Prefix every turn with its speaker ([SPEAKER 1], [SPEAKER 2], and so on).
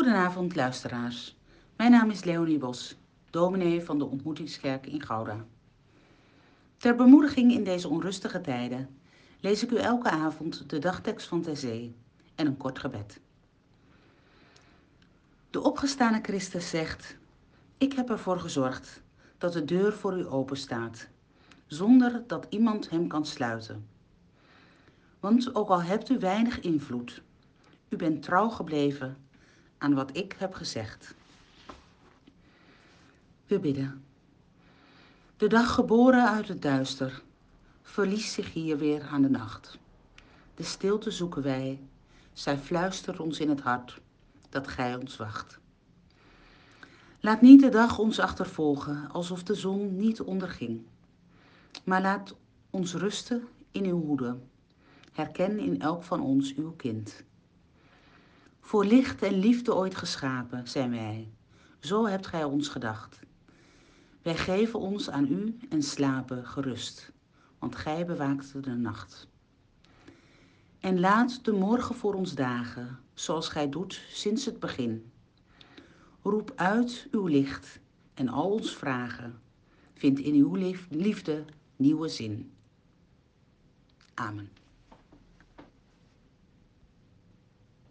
[SPEAKER 1] Goedenavond luisteraars. Mijn naam is Leonie Bos, dominee van de Ontmoetingskerk in Gouda. Ter bemoediging in deze onrustige tijden lees ik u elke avond de dagtekst van Thesee en een kort gebed. De opgestane Christus zegt: Ik heb ervoor gezorgd dat de deur voor u open staat, zonder dat iemand hem kan sluiten. Want ook al hebt u weinig invloed, u bent trouw gebleven aan wat ik heb gezegd. We bidden. De dag geboren uit het duister verliest zich hier weer aan de nacht. De stilte zoeken wij, zij fluistert ons in het hart dat gij ons wacht. Laat niet de dag ons achtervolgen alsof de zon niet onderging, maar laat ons rusten in uw hoede. Herken in elk van ons uw kind. Voor licht en liefde ooit geschapen zijn wij, zo hebt gij ons gedacht. Wij geven ons aan u en slapen gerust, want gij bewaakt de nacht. En laat de morgen voor ons dagen, zoals gij doet sinds het begin. Roep uit uw licht en al ons vragen, vind in uw liefde nieuwe zin. Amen.